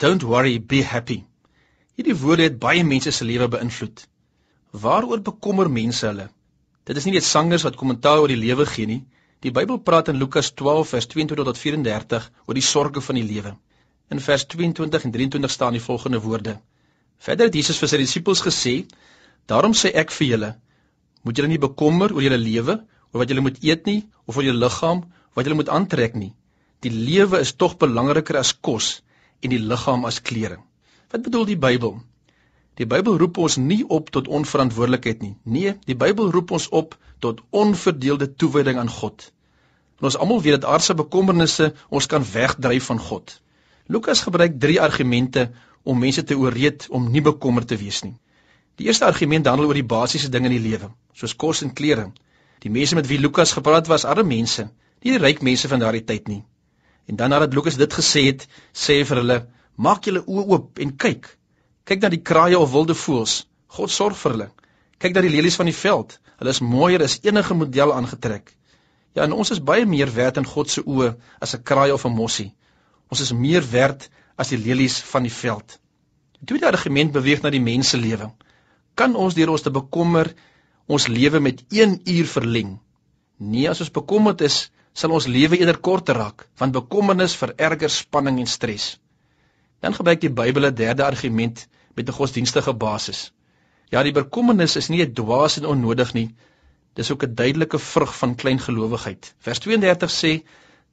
Don't worry, be happy. Hierdie woorde het baie mense se lewe beïnvloed. Waaroor bekommer mense hulle? Dit is nie net sangers wat kommentaar oor die lewe gee nie. Die Bybel praat in Lukas 12 vers 22 tot 34 oor die sorges van die lewe. In vers 22 en 23 staan die volgende woorde: Verder het Jesus vir sy disippels gesê: "Daarom sê ek vir julle, moet julle nie bekommer oor julle lewe, oor wat julle moet eet nie, of oor julle liggaam, wat julle moet aantrek nie. Die lewe is tog belangriker as kos en die liggaam as klere. Wat bedoel die Bybel? Die Bybel roep ons nie op tot onverantwoordelikheid nie. Nee, die Bybel roep ons op tot onverdeelde toewyding aan God. En ons almal weet dat aardse bekommernisse ons kan wegdryf van God. Lukas gebruik 3 argumente om mense te ooreed om nie bekommerd te wees nie. Die eerste argument handel oor die basiese dinge in die lewe, soos kos en klere. Die mense met wie Lukas gepraat was, arme mense, nie die ryk mense van daardie tyd nie. En dan nadat Lukas dit gesê het, sê hy vir hulle: "Maak julle oë oop en kyk. Kyk na die kraaie of wilde voëls. God sorg vir hulle. Kyk na die lelies van die veld. Hulle is mooier as enige model aangetrek. Ja, en ons is baie meer werd in God se oë as 'n kraai of 'n mossie. Ons is meer werd as die lelies van die veld." Die tweede argument beweeg na die menselewe. Kan ons deur ons te bekommer ons lewe met 1 uur verleng? Nee, as ons bekommerd is, sal ons lewe eerder korter raak, want bekommernis vererger spanning en stres. Dan gebruik die Bybel 'n derde argument met 'n godsdienstige basis. Ja, die bekommernis is nie dwaas en onnodig nie. Dis ook 'n duidelike vrug van klein gelowigheid. Vers 32 sê: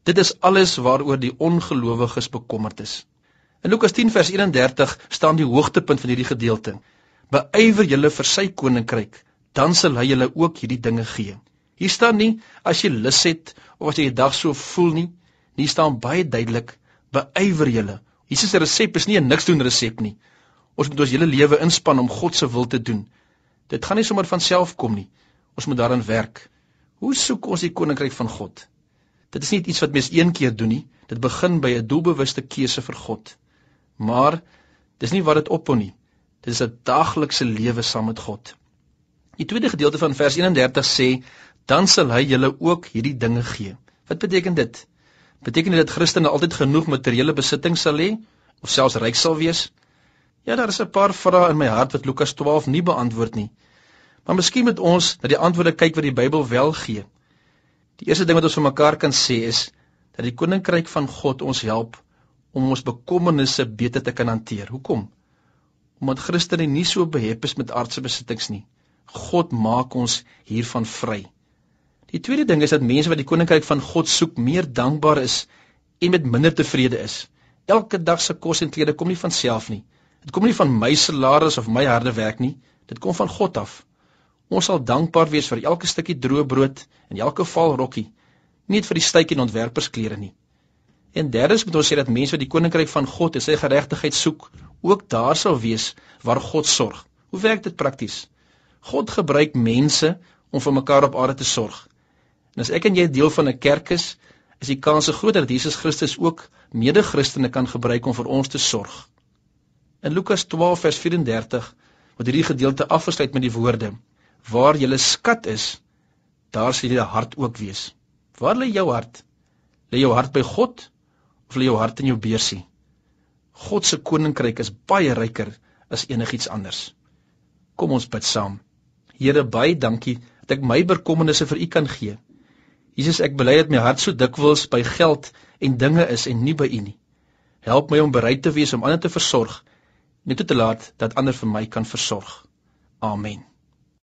Dit is alles waaroor die ongelowiges bekommerd is. In Lukas 10 vers 31 staan die hoogtepunt van hierdie gedeelte. Beywer julle vir sy koninkryk, dan sal hy julle ook hierdie dinge gee. Hier staan nie as jy lus het of as jy die dag so voel nie. Hier staan baie duidelik: beywer julle. Jesus se resep is nie 'n niks doen resep nie. Ons moet ons hele lewe inspann om God se wil te doen. Dit gaan nie sommer van self kom nie. Ons moet daaraan werk. Hoe soek ons die koninkryk van God? Dit is nie iets wat mens een keer doen nie. Dit begin by 'n doelbewuste keuse vir God. Maar dis nie wat dit ophou nie. Dit is 'n daaglikse lewe saam met God. Die tweede gedeelte van vers 31 sê dan sal hy julle ook hierdie dinge gee. Wat beteken dit? Beteken dit dat Christene altyd genoeg materiële besittings sal hê of selfs ryk sal wees? Ja, daar is 'n paar vrae in my hart wat Lukas 12 nie beantwoord nie. Maar miskien moet ons na die antwoorde kyk wat die Bybel wel gee. Die eerste ding wat ons vir mekaar kan sê is dat die koninkryk van God ons help om ons bekommernisse beter te kan hanteer. Hoekom? Omdat Christene nie so behep is met aardse besittings nie. God maak ons hiervan vry. Die tweede ding is dat mense wat die koninkryk van God soek, meer dankbaar is en met minder tevrede is. Elke dag se kos en klere kom nie van self nie. Dit kom nie van my salaris of my harde werk nie. Dit kom van God af. Ons sal dankbaar wees vir elke stukkie droë brood en elke val rokkie, nie net vir die stytjie en ontwerpersklere nie. En derdens moet ons sê dat mense wat die koninkryk van God en sy geregtigheid soek, ook daar sal wees waar God sorg. Hoe werk dit prakties? God gebruik mense om vir mekaar op aarde te sorg. En as ek en jy deel van 'n kerk is, is die kans groter dat Jesus Christus ook mede-Christene kan gebruik om vir ons te sorg. In Lukas 12 vers 34 word hierdie gedeelte afgesluit met die woorde: Waar julle skat is, daar sal julle hart ook wees. Waar lê jou hart? Lê jou hart by God of lê jou hart in jou beursie? God se koninkryk is baie ryker as enigiets anders. Kom ons bid saam. Here, baie dankie dat ek my bekommernisse vir U kan gee. Jesus, ek bely dat my hart so dikwels by geld en dinge is en nie by U nie. Help my om bereid te wees om ander te versorg, net te laat dat ander vir my kan versorg. Amen.